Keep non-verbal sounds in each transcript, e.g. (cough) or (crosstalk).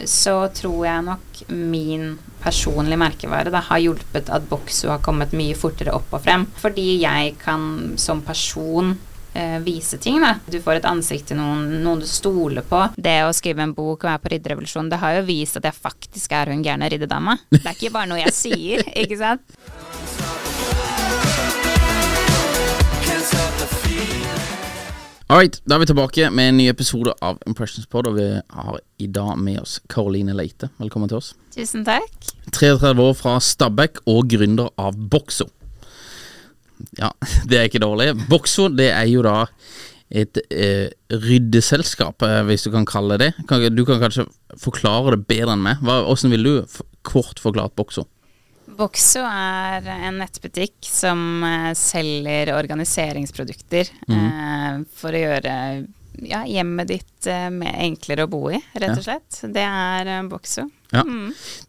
Så tror jeg nok min personlige merkevare da, har hjulpet at Boxo har kommet mye fortere opp og frem. Fordi jeg kan som person eh, vise ting. da. Du får et ansikt til noen, noen du stoler på. Det å skrive en bok og være på ridderevolusjon, det har jo vist at jeg faktisk er hun gærne riddedama. Det er ikke bare noe jeg sier, (laughs) ikke sant. Alright, da er vi tilbake med en ny episode av Impressions Pod, og vi har i dag med oss Karoline Leite. Velkommen til oss. Tusen takk. 33 år fra Stabæk og gründer av Boxo. Ja, (laughs) det er ikke dårlig. Boxo det er jo da et eh, ryddeselskap, eh, hvis du kan kalle det det. Du kan kanskje forklare det bedre enn meg. Hva, hvordan vil du kort forklart Boxo? Boxo er en nettbutikk som eh, selger organiseringsprodukter eh, for å gjøre ja, hjemmet ditt eh, mer enklere å bo i, rett og slett. Det er eh, Boxo. Ja.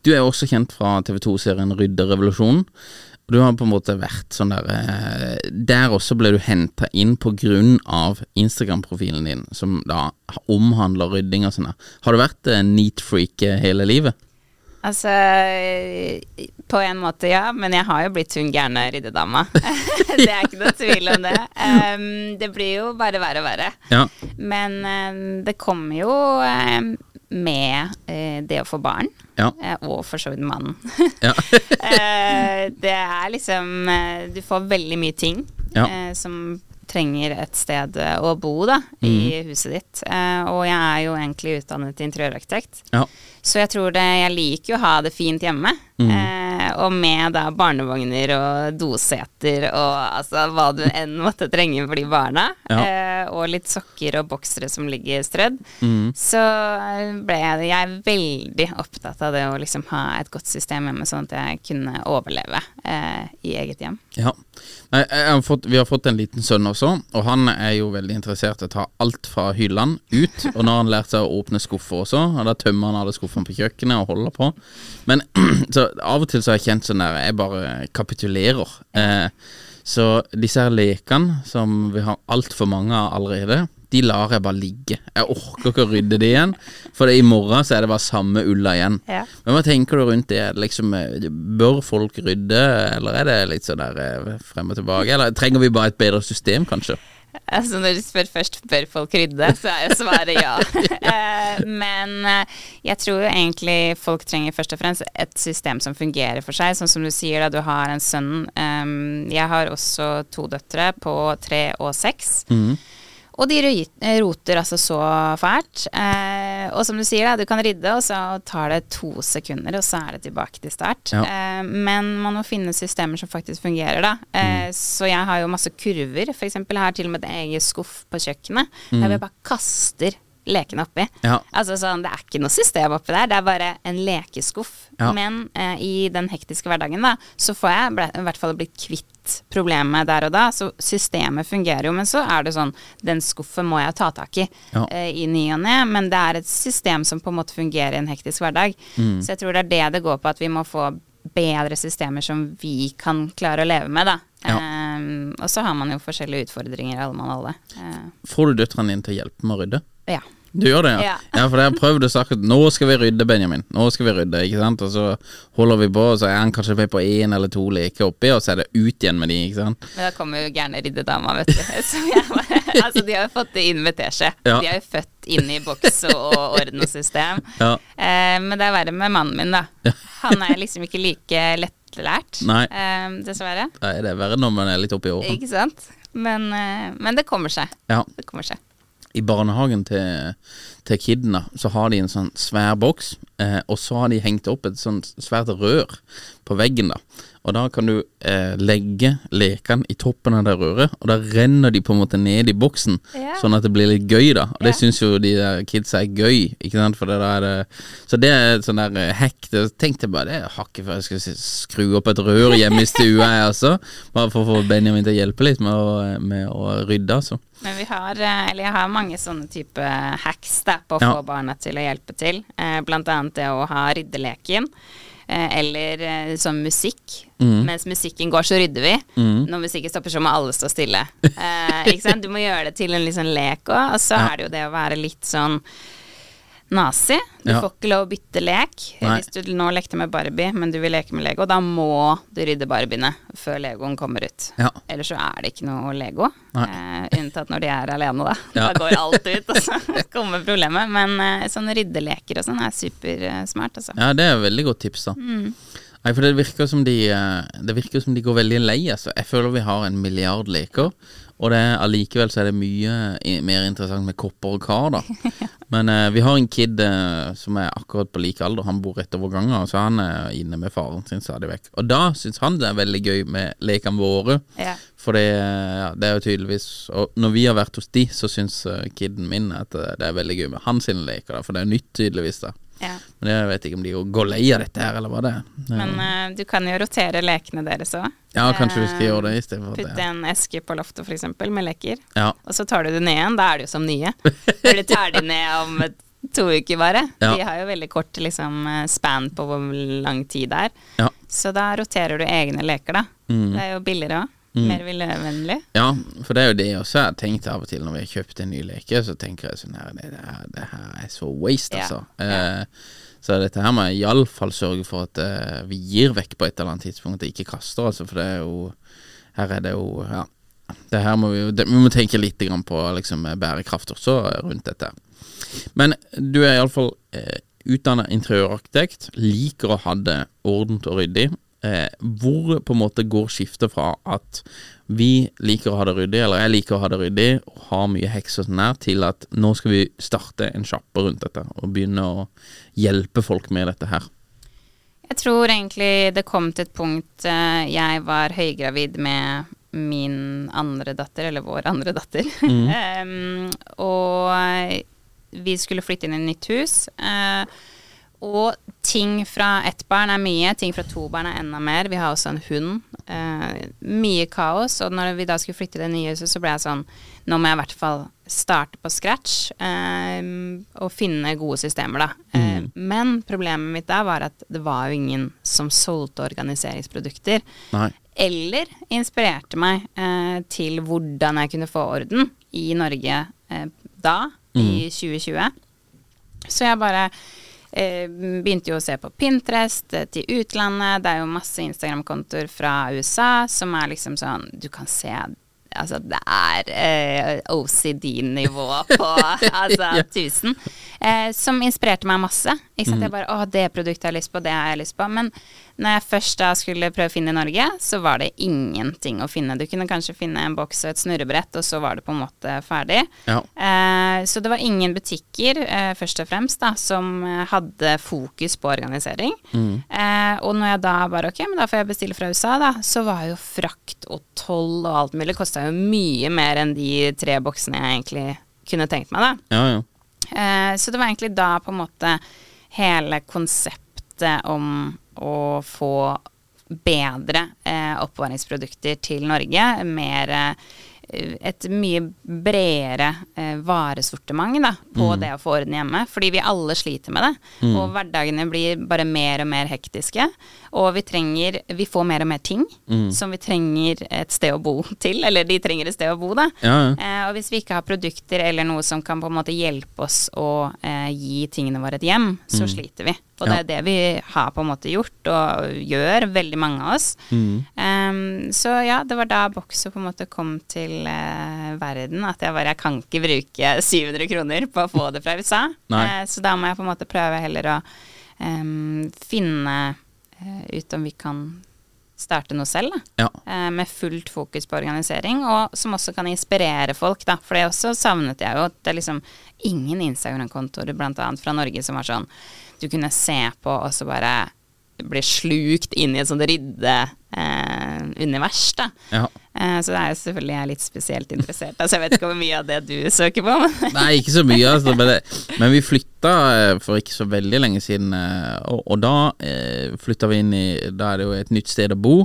Du er jo også kjent fra TV 2-serien Rydderevolusjonen. Du har på en måte vært sånn der eh, Der også ble du henta inn på grunn av Instagram-profilen din, som da omhandler rydding og sånn. Har du vært eh, neat freak eh, hele livet? Altså, på en måte ja, men jeg har jo blitt hun gærne riddedama. (laughs) det er ikke noe tvil om det. Um, det blir jo bare verre og verre. Ja. Men um, det kommer jo um, med uh, det å få barn, Ja. uh, og for så vidt mannen. Ja. uh, (laughs) det er liksom eh, Du får veldig mye ting eh, som trenger et sted eh, å bo da, i Mhm. huset ditt. Eh, og jeg er jo egentlig utdannet interiørarkitekt. ja. Så jeg tror det Jeg liker jo å ha det fint hjemme. Mm. Eh, og med da barnevogner og doseter og altså hva du enn måtte trenge for de barna. Ja. Eh, og litt sokker og boksere som ligger strødd. Mm. Så eh, ble jeg, jeg veldig opptatt av det å liksom ha et godt system hjemme, sånn at jeg kunne overleve eh, i eget hjem. Ja. Nei, har fått, vi har fått en liten sønn også, og han er jo veldig interessert i å ta alt fra hyllene ut. Og nå har han lært seg å åpne skuffer også, og da tømmer han alle skuffene på kjøkkenet og holder på. Men (clears throat) så av og til så har jeg kjent sånn der Jeg bare kapitulerer. Eh, så disse her lekene, som vi har altfor mange av allerede, de lar jeg bare ligge. Jeg orker ikke å rydde det igjen, for i morgen så er det bare samme ulla igjen. Ja. Men hva tenker du rundt det? Liksom, eh, bør folk rydde, eller er det litt sånn der eh, frem og tilbake? Eller trenger vi bare et bedre system, kanskje? Altså Når du spør først bør folk rydde, så er jo svaret ja. (laughs) Eh, Men eh, jeg tror jo egentlig folk trenger først og fremst et system som fungerer for seg. Sånn som du sier da, du har en sønn. Um, Jeg har også to døtre på tre og seks. Og de roter altså så fælt. Eh, og som du sier, da, du kan rydde, og så tar det to sekunder, og så er det tilbake til start. Ja. Eh, men man må finne systemer som faktisk fungerer, da. Eh, Så jeg har jo masse kurver. Eksempel har til og med et eget skuff på kjøkkenet, der vi bare kaster lekene oppi. Ja. Altså sånn, Det er ikke noe system oppi der, det er bare en lekeskuff. Ja. Men eh, i den hektiske hverdagen da, så får jeg ble, i hvert fall blitt kvitt problemet der og da. Så systemet fungerer jo, men så er det sånn Den skuffen må jeg ta tak i Ja. eh, i ny og ne, men det er et system som på en måte fungerer i en hektisk hverdag. Mm. Så jeg tror det er det det går på, at vi må få bedre systemer som vi kan klare å leve med, da. Ja. Eh, og så har man jo forskjellige utfordringer, alle mann alle. Eh, Får du døtrene dine til å hjelpe med å rydde? ja. Du gjør det, ja? Ja. for jeg har prøvd å sagt nå skal vi rydde, Benjamin. Nå skal vi rydde, ikke sant? Og så holder vi på, og så er han kanskje med på én eller to leker oppi, og så er det ut igjen med de, ikke sant? Men da kommer jo gærne riddedama, vet du. (laughs) Som jeg bare, altså, de har jo fått det inn med teskje. Ja. De er jo født inn i boks og, orden og system. Ja. Eh, men det er verre med mannen min, da. Han er liksom ikke like lettlært, Nei. eh, dessverre. det er verre når man er litt oppi årene. Ikke sant? Men, eh, men det kommer seg. Ja. Det kommer seg. I barnehagen til, til kidene så har de en sånn svær boks Eh, og så har de hengt opp et sånt svært rør på veggen, da. Og da kan du eh, legge lekene i toppen av det røret, og da renner de på en måte ned i boksen, Ja. sånn at det blir litt gøy, da. Og det Ja. syns jo de der kidsa er gøy, ikke sant, for det da er det Så det er et sånn der eh, hack. Det tenkte jeg bare, det er hakket før jeg skal skru opp et rør hjemme i stua, jeg også. Bare for å få Benjamin til å hjelpe litt med å, med å rydde, altså. Men vi har, eh, eller jeg har mange sånne type hacks da, på å Ja. få barna til å hjelpe til. Eh, blant annet det å ha ryddeleken. Eh, eller eh, sånn musikk. Mm. Mens musikken går, så rydder vi. Når musikken stopper, så må alle stå stille. (laughs) Eh, ikke sant? Du må gjøre det til en sånn lek òg. Og så Ja. er det jo det å være litt sånn nazi. Du Ja. får ikke lov å bytte lek. Nei. Hvis du nå lekte med Barbie, men du vil leke med Lego, da må du rydde Barbiene før Legoen kommer ut. Ja. Ellers så er det ikke noe Lego. Eh, unntatt når de er alene, da. Ja. (laughs) Da går alt ut, og så (laughs) kommer problemet. Men eh, sånne ryddeleker og sånn er supersmart, altså. Ja, det er et veldig godt tips, da. Nei, for det virker som de eh, Det virker som de går veldig lei. Altså. Jeg føler vi har en milliard leker, og det er allikevel så er det mye mer interessant med kopper og kar, da. (laughs) Men eh, vi har en kid eh, som er akkurat på lik alder, han bor rett over gangen, så han er inne med faren sin stadig vekk. Og da syns han det er veldig gøy med lekene våre. Ja. For det, ja, det er jo tydeligvis Og når vi har vært hos de, så syns eh, kiden min at det det er veldig gøy med hans leker, da, for det er nytt, tydeligvis. da Ja. Men jeg vet ikke om de går lei av dette her, eller hva det er. Men uh, du kan jo rotere lekene deres òg. Ja, kanskje vi skal gjøre det i stedet Putte at en eske på loftet, f.eks., med leker. Ja. Og så tar du det ned igjen. Da er det jo som nye. For du tar de ned om to uker bare. Ja. De har jo veldig kort liksom, eh, span på hvor lang tid det er. Ja. Så da roterer du egne leker, da. Mm. Det er jo billigere òg. Mer miljøvennlig. ja, for det er jo det også jeg har tenkt av og til når vi har kjøpt en ny leke, så tenker jeg sånn her Det, det, her, det her er så waste, Ja. altså. Eh, så dette her må jeg iallfall sørge for at eh, vi gir vekk på et eller annet tidspunkt, og ikke kaster, altså, for det er jo Her er det jo Ja. Det her må vi, det, vi må tenke litt grann på liksom, bærekraft også rundt dette. Men du er iallfall eh, utdanna interiørarkitekt, liker å ha det ordent og ryddig. Eh, hvor på en måte går skiftet fra at vi liker å ha det ryddig, eller jeg liker å ha det ryddig, og har mye heks og sånn her, til at nå skal vi starte en sjappe rundt dette, og begynne å hjelpe folk med dette her. Jeg tror egentlig det kom til et punkt eh, jeg var høygravid med min andre datter, eller vår andre datter. (laughs) Em, og vi skulle flytte inn i et nytt hus. eh, og ting fra ett barn er mye, ting fra to barn er enda mer. Vi har også en hund. Eh, mye kaos. Og når vi da skulle flytte i det nye huset, så ble jeg sånn Nå må jeg i hvert fall starte på scratch eh, og finne gode systemer, da. Eh, men problemet mitt da var at det var jo ingen som solgte organiseringsprodukter. Nei. Eller inspirerte meg eh, til hvordan jeg kunne få orden i Norge eh, da, i 2020. Så jeg bare begynte jo å se på Pinterest eh, til utlandet. Det er jo masse Instagram-kontoer fra USA som er liksom sånn Du kan se Altså, det er eh, OCD-nivå på (laughs) altså, 1000. Eh, som inspirerte meg masse. Ikke sant? Jeg bare Å, det produktet har jeg lyst på, det har jeg lyst på. Men når jeg først da skulle prøve å finne i Norge, så var det ingenting å finne. Du kunne kanskje finne en boks og et snurrebrett, og så var det på en måte ferdig. Ja. Eh, så det var ingen butikker, eh, først og fremst, da, som eh, hadde fokus på organisering. Eh, og når jeg da bare Ok, men da får jeg bestille fra USA, da, så var jo frakt og toll og alt mulig kosta jo mye mer enn de tre boksene jeg egentlig kunne tenkt meg, da. Ja, ja. Eh, så det var egentlig da på en måte hele konseptet om å få bedre eh, oppvaringsprodukter til Norge. Mer eh, et mye bredere eh, varesortiment da, på det å få orden hjemme. Fordi vi alle sliter med det. Og hverdagene blir bare mer og mer hektiske. Og vi trenger Vi får mer og mer ting som vi trenger et sted å bo til. Eller de trenger et sted å bo, da. Ja, ja. Eh, og hvis vi ikke har produkter eller noe som kan på en måte hjelpe oss å eh, gi tingene våre et hjem, så sliter vi. Og det er det vi har på en måte gjort, og gjør, veldig mange av oss. Em, så ja, det var da Boxo på en måte kom til eh, verden, at jeg bare jeg kan ikke bruke 700 kroner på å få det fra USA. Nei. Eh, så da må jeg på en måte prøve heller å um, finne ut om vi kan starte noe selv, da. Ja. Eh, med fullt fokus på organisering, og som også kan inspirere folk, da. For det også savnet jeg jo. Det er liksom ingen Instagram-kontoer, annet fra Norge, som var sånn du kunne se på og så bare bli slukt inn i et sånt rydde-univers, ja. Eh, så det er jo selvfølgelig jeg er litt spesielt interessert. Altså, jeg vet ikke hvor mye av det du søker på, men Nei, ikke så mye, altså. Men, det, men vi flytta eh, for ikke så veldig lenge siden, eh, og, og da eh, flytta vi inn i Da er det jo et nytt sted å bo.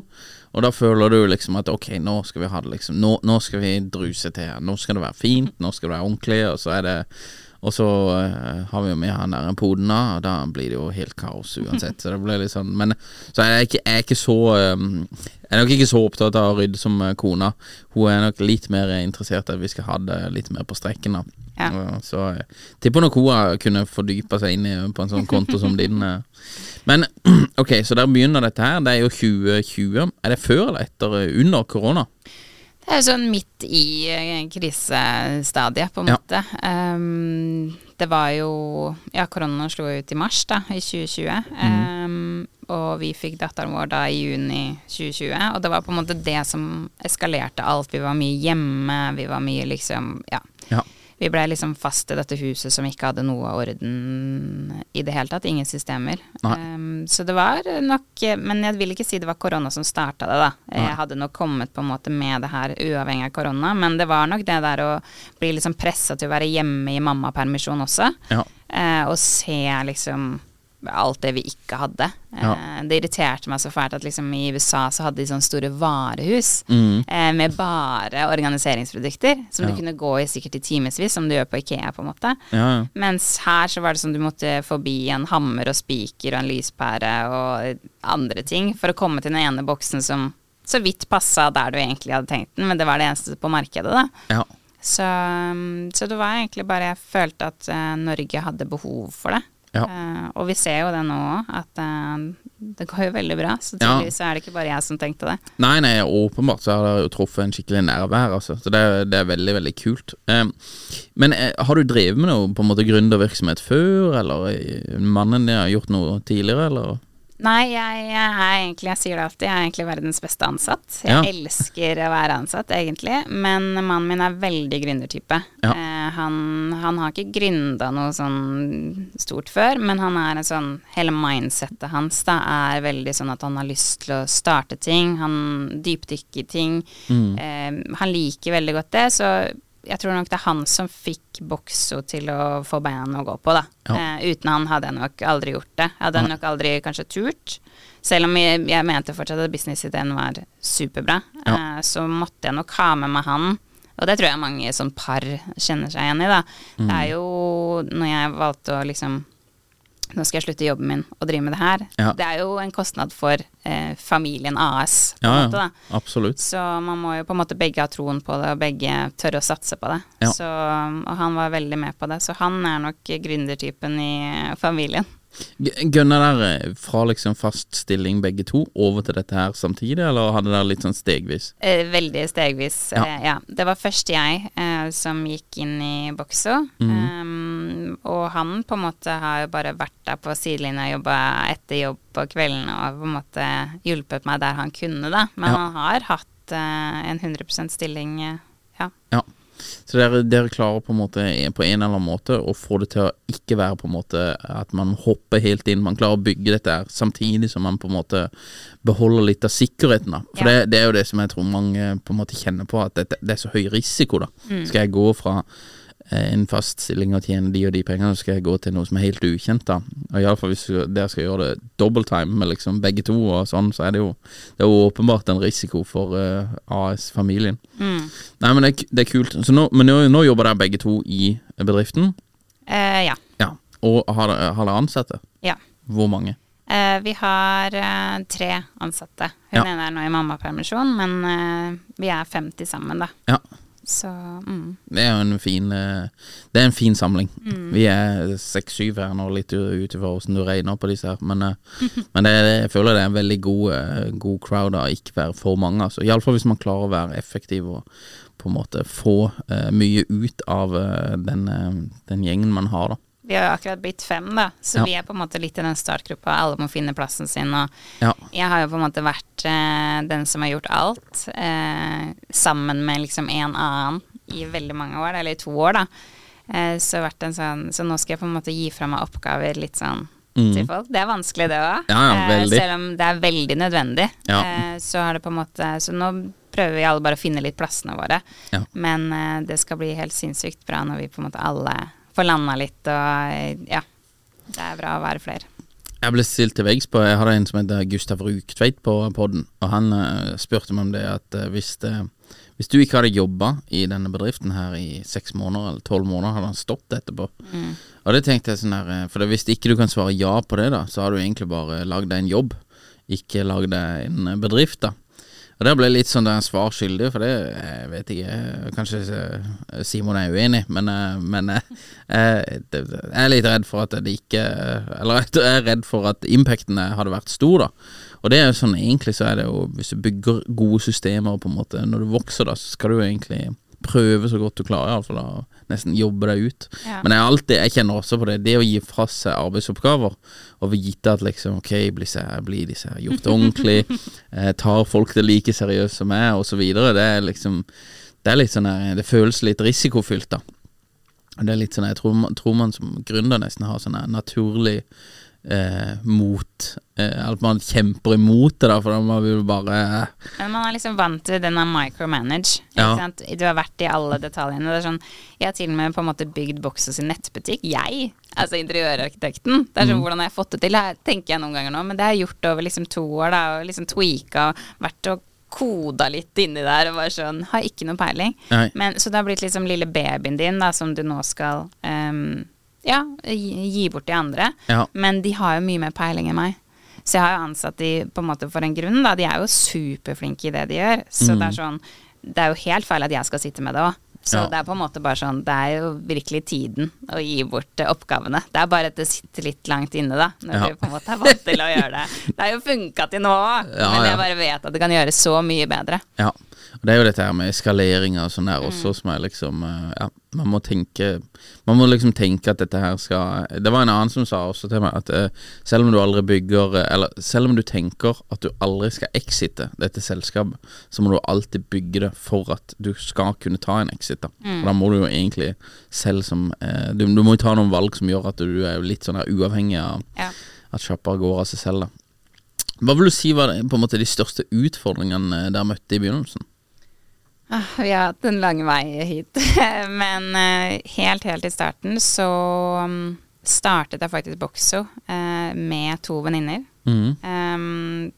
Og da føler du liksom at ok, nå skal vi ha det liksom Nå, nå skal vi druse til her. Nå skal det være fint, nå skal det være ordentlig, og så er det og så uh, har vi jo med han der poden, og da blir det jo helt kaos uansett. Så det blir litt sånn Men så er jeg ikke, jeg er ikke så um, Jeg er nok ikke så opptatt av å rydde som eh, kona. Hun er nok litt mer interessert i at vi skal ha det litt mer på strekken, da. Ja. Så jeg tipper nok hun kunne fordypa seg inn i på en sånn konto som din. eh. Men (clears throat) ok, så der begynner dette her. Det er jo 2020. Er det før eller etter? eh, Under korona? Det er sånn midt i eh, krisestadiet, på en Ja. måte. Um, det var jo Ja, koronaen slo ut i mars, da, i 2020. Um, og vi fikk datteren vår da i juni 2020. Og det var på en måte det som eskalerte alt. Vi var mye hjemme, vi var mye liksom Ja. Ja. Vi blei liksom fast i dette huset som ikke hadde noe orden i det hele tatt. Ingen systemer. Um, så det var nok Men jeg vil ikke si det var korona som starta det, da. Nei. Jeg hadde nok kommet på en måte med det her uavhengig av korona, men det var nok det der å bli liksom pressa til å være hjemme i mammapermisjon også. Ja. Uh, og se liksom alt det vi ikke hadde. Ja. Eh, det irriterte meg så fælt at liksom i USA så hadde de sånne store varehus Mm. eh, med bare organiseringsprodukter, som Ja. du kunne gå i sikkert i timevis, som du gjør på Ikea, på en måte. Ja, ja. Mens her så var det sånn du måtte forbi en hammer og spiker og en lyspære og andre ting for å komme til den ene boksen som så vidt passa der du egentlig hadde tenkt den, men det var det eneste på markedet, da. ja. Så, um, så det var egentlig bare jeg følte at eh, Norge hadde behov for det. Ja. Uh, og vi ser jo det nå òg, at uh, det går jo veldig bra. Så tydeligvis ja. er det ikke bare jeg som tenkte det. Nei, nei, åpenbart så har det jo truffet en skikkelig nerve her, altså. Så det, det er veldig, veldig kult. Eh, men uh, har du drevet med noe på en måte gründervirksomhet før, eller mannen din har gjort noe tidligere, eller? Nei, jeg, jeg er egentlig, jeg sier det alltid, jeg er egentlig verdens beste ansatt. Jeg Ja. elsker å være ansatt, egentlig. Men mannen min er veldig gründertype. Ja. Han, han har ikke gründa noe sånn stort før, men han er en sånn Hele mindsettet hans da er veldig sånn at han har lyst til å starte ting. Han dypdykker i ting. Mm. Eh, han liker veldig godt det, så jeg tror nok det er han som fikk Boxo til å få beina å gå på, da. Ja. Eh, uten han hadde jeg nok aldri gjort det. Jeg hadde ja. nok aldri kanskje turt. Selv om jeg, jeg mente fortsatt at businessideen var superbra, Ja. eh, så måtte jeg nok ha med meg han. Og det tror jeg mange sånn par kjenner seg igjen i, da. Det Mm. er jo når jeg valgte å liksom nå skal jeg slutte jobben min og drive med det her. Ja. Det er jo en kostnad for eh, familien AS, på en måte, da. ja, absolutt. Så man må jo på en måte begge ha troen på det, og begge tørre å satse på det. Ja. Så, og han var veldig med på det, så han er nok gründertypen i familien. G- Gønner dere fra liksom fast stilling begge to over til dette her samtidig, eller hadde dere litt sånn stegvis? Eh, veldig stegvis. Ja. Eh, ja. Det var først jeg eh, som gikk inn i Boxo. Um, og han på en måte har jo bare vært der på sidelinja og jobba etter jobb på kvelden og på en måte hjulpet meg der han kunne, da. Men Ja. han har hatt eh, en 100% stilling, ja. Ja. Så dere, dere klarer på en måte på en eller annen måte å få det til å ikke være på en måte at man hopper helt inn. Man klarer å bygge dette her samtidig som man på en måte beholder litt av sikkerheten. da For Ja. det, det er jo det som jeg tror mange på en måte kjenner på, at det, det er så høy risiko. da Skal jeg gå fra en fast stilling og tjene de og de pengene, så skal jeg gå til noe som er helt ukjent. da Og Iallfall hvis dere skal gjøre det double time med liksom begge to, og sånn så er det jo Det er jo åpenbart en risiko for uh, AS-familien. Mm. Nei, men det, det er kult. Så nå, men nå, nå jobber dere begge to i bedriften? Eh, ja. Ja. Og har dere, ansatte? ja. Hvor mange? Eh, vi har uh, tre ansatte. Hun Ja. ene er nå i mammapermisjon, men uh, vi er 50 sammen, da. Ja. Så mm. Det er jo en fin eh, Det er en fin samling. Vi er seks-syv her nå, litt ut ifra åssen du regner på disse her. Men, eh, men det, jeg føler det er en veldig god, eh, god crowd av ikke være for mange. Altså. Iallfall hvis man klarer å være effektiv og på en måte få uh, mye ut av uh, den, uh, den gjengen man har, da. Vi har jo akkurat blitt fem, da, så Ja. vi er på en måte litt i den startgruppa. Alle må finne plassen sin. Og Ja. jeg har jo på en måte vært eh, den som har gjort alt, eh, sammen med liksom en annen i veldig mange år, eller i to år, da. Eh, så, sånn, så nå skal jeg på en måte gi fra meg oppgaver litt sånn til folk. Det er vanskelig, det òg. Mm. Ja, ja, veldig. selv om det er veldig nødvendig. Eh, så har det på en måte Så nå prøver vi alle bare å finne litt plassene våre. Men eh, det skal bli helt sinnssykt bra når vi på en måte alle får landa litt og ja. Det er bra å være flere. Jeg ble stilt til veggs på Jeg hadde en som heter Gustav Ruktveit på podden, og han uh, spurte meg om det at uh, hvis, det, hvis du ikke hadde jobba i denne bedriften her i seks måneder eller tolv måneder, hadde han stått etterpå. Og det tenkte jeg sånn her For hvis ikke du kan svare ja på det, da, så har du egentlig bare lagd deg en jobb, ikke lagd deg en bedrift, da. Og der ble jeg litt sånn svar skyldig, for det jeg vet ikke jeg- Kanskje eh, Simon er uenig, men, eh, men eh, eh, jeg er litt redd for at det ikke Eller (laughs) jeg er redd for at impacten hadde vært stor, da. Og det er jo sånn egentlig så er det jo Hvis du bygger gode systemer, på en måte når du vokser, da, så skal du jo egentlig prøve så godt du klarer, iallfall nesten jobbe deg ut. Ja. Men jeg, alltid, jeg kjenner også på det. Det å gi fra seg arbeidsoppgaver, og vite at liksom ok, blir, disse, blir disse gjort ordentlig, (laughs) eh, tar folk det like seriøst som meg, videre, det er liksom Det er litt sånn her, det føles litt risikofylt, da. Det er litt sånn, Jeg tror, tror man som gründer nesten har sånn naturlig eh, mot eh, At man kjemper imot det, da, for da må vi bare Men man er liksom vant til den av micromanage. Ja. sant? Du har vært i alle detaljene. Det er sånn, jeg har til og med på en måte bygd Boxo sin nettbutikk. Jeg! Altså interiørarkitekten. Det er sånn, Hvordan har jeg fått det til? Det tenker jeg noen ganger nå, men det har jeg gjort over liksom to år. da, og liksom tweaka vært og koda litt inni der og bare sånn Har ikke noe peiling. Men, så det har blitt liksom lille babyen din da, som du nå skal ehm, ja, gi, gi bort til andre. Ja. Men de har jo mye mer peiling enn meg. Så jeg har jo ansatt de på en måte for en grunn, da. De er jo superflinke i det de gjør. Så det er sånn Det er jo helt feil at jeg skal sitte med det òg. Så Ja. det er på en måte bare sånn Det er jo virkelig tiden å gi bort oppgavene. Det er bare at det sitter litt langt inne, da. Når Ja. du på en måte er vant til å gjøre det. Det har jo funka til nå òg, men jeg bare vet at det kan gjøres så mye bedre. Ja, det er jo dette her med eskaleringer og sånn der Mm. også, som er liksom eh, Ja, man må tenke Man må liksom tenke at dette her skal Det var en annen som sa også til meg at uh, selv om du aldri bygger eh, Eller selv om du tenker at du aldri skal exite dette selskapet, så må du alltid bygge det for at du skal kunne ta en exit, da. Mm. Og da må du jo egentlig selv som uh, du, du må jo ta noen valg som gjør at du er jo litt sånn her uavhengig av Ja. at sjappa går av seg selv, da. Hva vil du si var på en måte de største utfordringene dere møtte i begynnelsen? Ah, Vi har hatt en lang vei hit. (laughs) Men eh, helt, helt i starten så mm, startet jeg faktisk Boxo eh, med to venninner. Mm. Um,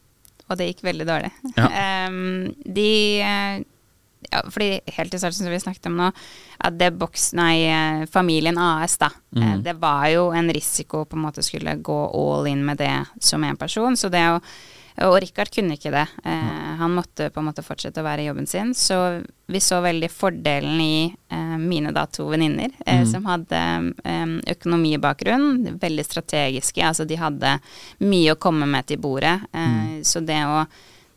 og det gikk veldig dårlig. Ja. Um, (laughs) de ja, fordi helt i starten som vi snakket om nå, at det boks, nei, familien AS, da. Mhm. Det var jo en risiko på en måte skulle gå all in med det som en person. Så det å og Rikard kunne ikke det. Eh, han måtte på en måte fortsette å være i jobben sin. Så vi så veldig fordelen i eh, mine da to venninner, eh, som hadde eh, økonomibakgrunn. Veldig strategiske. Altså de hadde mye å komme med til bordet. Eh, Så det å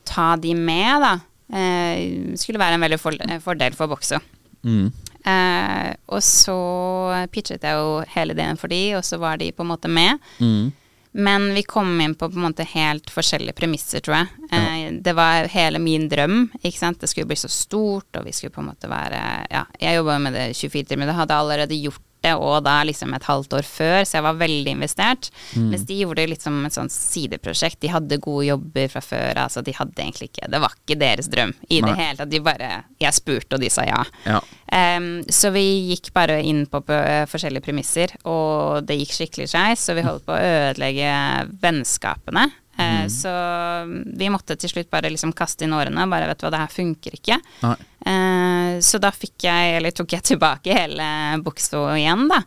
ta de med, da, eh, skulle være en veldig for fordel for Boxo. Mm. Eh, og så pitchet jeg jo hele ideen for de, og så var de på en måte med. Mhm. Men vi kom inn på på en måte helt forskjellige premisser, tror jeg. Ja. det var hele min drøm. ikke sant? Det skulle bli så stort, og vi skulle på en måte være Ja, jeg jobba med det 24 timer, det hadde allerede gjort det, og da liksom et halvt år før, så jeg var veldig investert. Mens de gjorde det litt som et sånt sideprosjekt. De hadde gode jobber fra før, altså de hadde egentlig ikke Det var ikke deres drøm i det hele tatt. De bare Jeg spurte, og de sa ja. Ja. Um, så vi gikk bare inn på, på forskjellige premisser, og det gikk skikkelig skeis, så vi holdt på å ødelegge vennskapene. Eh, Så vi måtte til slutt bare liksom kaste inn årene. Bare vet du hva, det her funker ikke. Nei. Eh, så da fikk jeg, eller tok jeg tilbake hele Boxo igjen, da.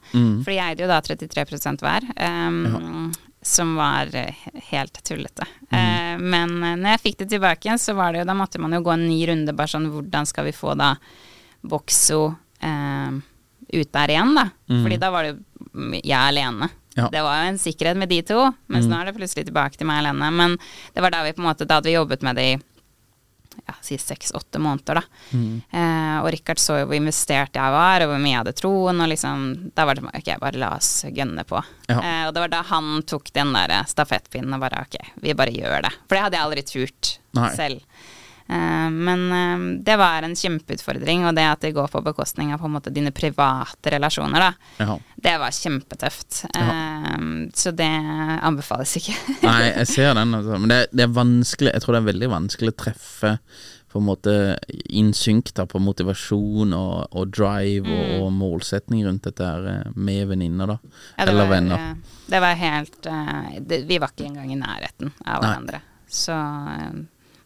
For jeg eide jo da 33 hver. em, Som var eh, helt tullete. Mm. men når jeg fikk det tilbake så var det jo Da måtte man jo gå en ny runde, bare sånn hvordan skal vi få da Boxo um, ut der igjen, da. Fordi da var det jo jeg alene. Ja. Det var jo en sikkerhet med de to, mens nå er det plutselig tilbake til meg alene. Men det var da vi på en måte Da hadde vi jobbet med det i ja, si seks-åtte måneder, da. Eh, og Richard så jo hvor investert jeg var, og hvor mye jeg hadde troen, og liksom Da var det ok, bare la oss gønne på. Ja. Eh, og det var da han tok den der stafettpinnen og bare ok, vi bare gjør det. For det hadde jeg aldri turt Nei. selv. Eh, men eh, det var en kjempeutfordring, og det at det går på bekostning av på en måte dine private relasjoner, da, Ja. det var kjempetøft. Eh, så det anbefales ikke. (laughs) Nei, jeg ser den, altså. Men det, det er vanskelig Jeg tror det er veldig vanskelig å treffe på en måte innsynk da på motivasjon og, og drive og, og målsetning rundt dette her med venninner, da. Mm. Ja, Eller var, venner. Det var helt det, Vi var ikke engang i nærheten av hverandre. Så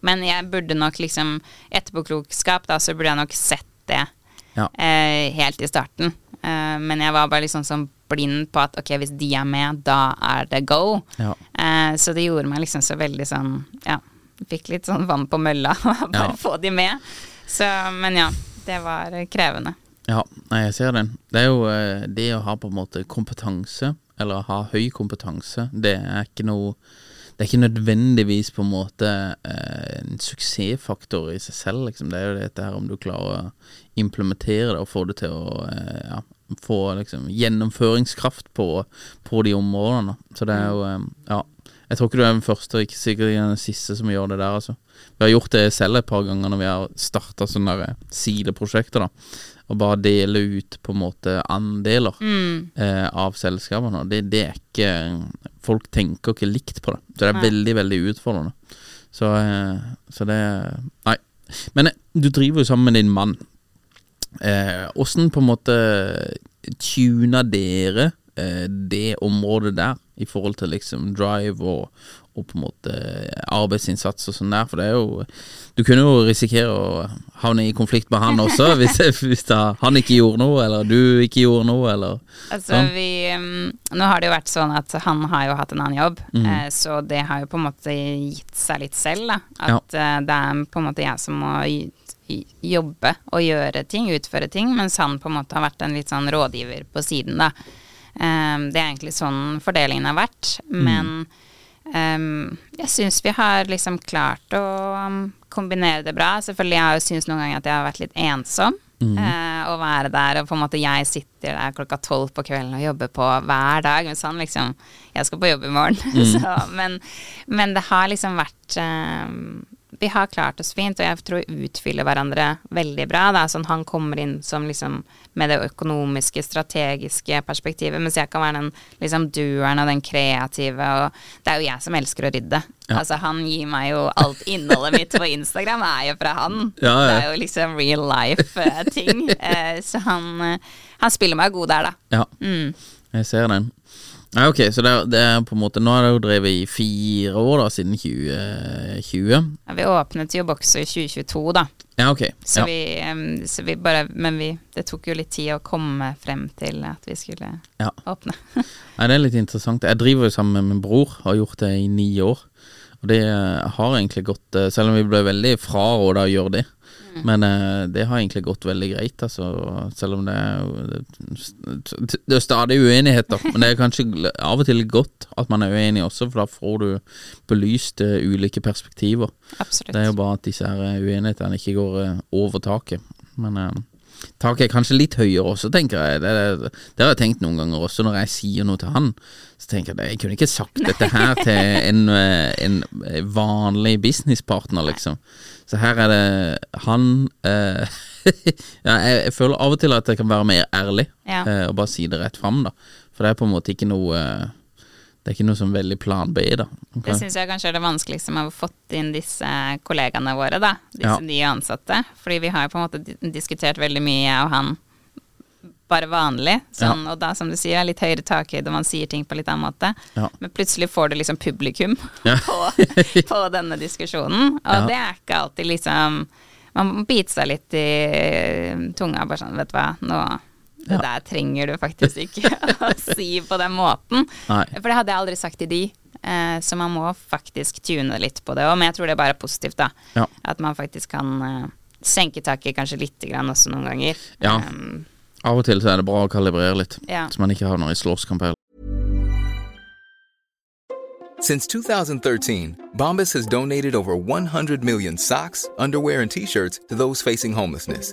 Men jeg burde nok liksom Etterpåklokskap, da, så burde jeg nok sett det Ja. eh, helt i starten. Eh, men jeg var bare liksom sånn blind på at ok, hvis de er med, da er det go. Ja. Eh, så det gjorde meg liksom så veldig sånn Ja, fikk litt sånn vann på mølla. (laughs) bare Ja. få de med. Så, men ja, det var krevende. Ja, jeg ser den. Det er jo eh, det å ha på en måte kompetanse, eller ha høy kompetanse, det er ikke noe Det er ikke nødvendigvis på en måte eh, en suksessfaktor i seg selv, liksom. Det er jo dette her om du klarer å implementere det og få det til å eh, ja, få liksom gjennomføringskraft på, på de områdene. Så det er jo eh, Ja. Jeg tror ikke du er den første, og ikke sikkert den siste som gjør det der, altså. Vi har gjort det selv et par ganger når vi har starta sånne sideprosjekter, da. Og bare dele ut på en måte andeler eh, av selskapene. Det, det er ikke Folk tenker ikke likt på det. Så det er veldig, veldig utfordrende. Så, eh, så det Nei. Men eh, du driver jo sammen med din mann. Eh, på en måte tuner dere eh, det området der i forhold til liksom drive og, og på en måte arbeidsinnsats og sånn der? For det er jo Du kunne jo risikere å havne i konflikt med han også, (laughs) hvis, hvis da, han ikke gjorde noe, eller du ikke gjorde noe, eller Altså, Sånn. vi um, Nå har det jo vært sånn at han har jo hatt en annen jobb, mm. eh, så det har jo på en måte gitt seg litt selv, da. At ja. det er på en måte jeg som må jobbe og gjøre ting, utføre ting, mens han på en måte har vært en litt sånn rådgiver på siden, da. Um, det er egentlig sånn fordelingen har vært, men men um, jeg syns vi har liksom klart å um, kombinere det bra. Selvfølgelig jeg har jeg syntes noen ganger at jeg har vært litt ensom. eh, å være der, og på en måte jeg sitter der klokka tolv på kvelden og jobber på hver dag, mens han liksom Jeg skal på jobb i morgen. (laughs) Så, men, men det har liksom vært eh, Vi har klart oss fint, og jeg tror vi utfyller hverandre veldig bra. Da. Sånn, han kommer inn som liksom med det økonomiske, strategiske perspektivet, mens jeg kan være den liksom doeren og den kreative, og det er jo jeg som elsker å rydde. Altså, han gir meg jo alt innholdet mitt på Instagram er jo fra han. (laughs) Ja, ja. Det er jo liksom real life-ting. (laughs) Eh, så han, uh, han spiller meg god der, da. Ja, Mm. jeg ser den. Nei, ok, så det er, det er på en måte Nå har jo drevet i fire år, da, siden 2020. Ja, vi åpnet jo Boxer i 2022, da. Ja, ok. Så, Ja. vi, så vi bare Men vi, det tok jo litt tid å komme frem til at vi skulle Ja. åpne. (laughs) Nei, det er litt interessant. Jeg driver jo sammen med min bror, har gjort det i ni år. Og det eh, har egentlig gått eh, Selv om vi ble veldig fraråda å gjøre det. Men eh, det har egentlig gått veldig greit, altså. Selv om det er det, det er stadig uenigheter. Men det er kanskje av og til godt at man er uenig også, for da får du belyst eh, ulike perspektiver. Absolutt. Det er jo bare at disse her uenighetene ikke går eh, over taket. Men eh, taket er kanskje litt høyere også, tenker jeg. Det, det, det har jeg tenkt noen ganger også, når jeg sier noe til han. Så tenker jeg jeg kunne ikke sagt dette her til en, (laughs) eh, en vanlig businesspartner, liksom. Så her er det han eh, (laughs) ja, jeg, jeg føler av og til at jeg kan være mer ærlig Ja. eh, og bare si det rett fram, da. For det er på en måte ikke noe eh, Det er ikke noe som veldig plan B, da. Det syns jeg kanskje er det vanskeligste med å fått inn disse kollegaene våre, da. Disse Ja. nye ansatte. Fordi vi har jo på en måte diskutert veldig mye, jeg og han, bare vanlig. Sånn, Og da, som du sier, er litt høyere takhøyde, man sier ting på litt annen måte. Ja. Men plutselig får du liksom publikum (laughs) Ja. på, på denne diskusjonen, og Ja. det er ikke alltid liksom Man biter seg litt i tunga, bare sånn, vet du hva, nå det Ja. der trenger du faktisk ikke (laughs) å si på den måten. Nei. For det hadde jeg aldri sagt til de. Eh, så man må faktisk tune litt på det òg. Men jeg tror det er bare positivt, da. Ja. At man faktisk kan eh, senke taket kanskje lite grann også noen ganger. Ja. Um, Av og til så er det bra å kalibrere litt, Ja. så man ikke havner i slåsskamp heller. Since 2013, Bombas has donated over 100 million socks, underwear, and t shirts to those facing homelessness.